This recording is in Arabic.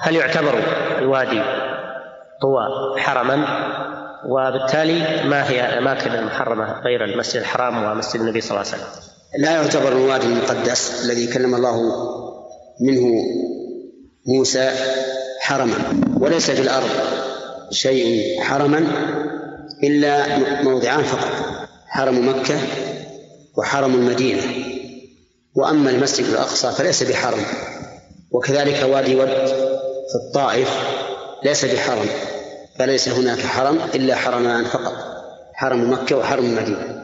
هل يعتبر الوادي طوى حرما وبالتالي ما هي الأماكن المحرمة غير المسجد الحرام ومسجد النبي صلى الله عليه وسلم؟ لا يعتبر الوادي المقدس الذي كلم الله منه موسى حرما وليس في الأرض شيء حرما إلا موضعان فقط حرم مكة وحرم المدينة وأما المسجد الأقصى فليس بحرم وكذلك وادي ود في الطائف ليس بحرم فليس هناك حرم إلا حرمان فقط حرم مكة وحرم المدينة.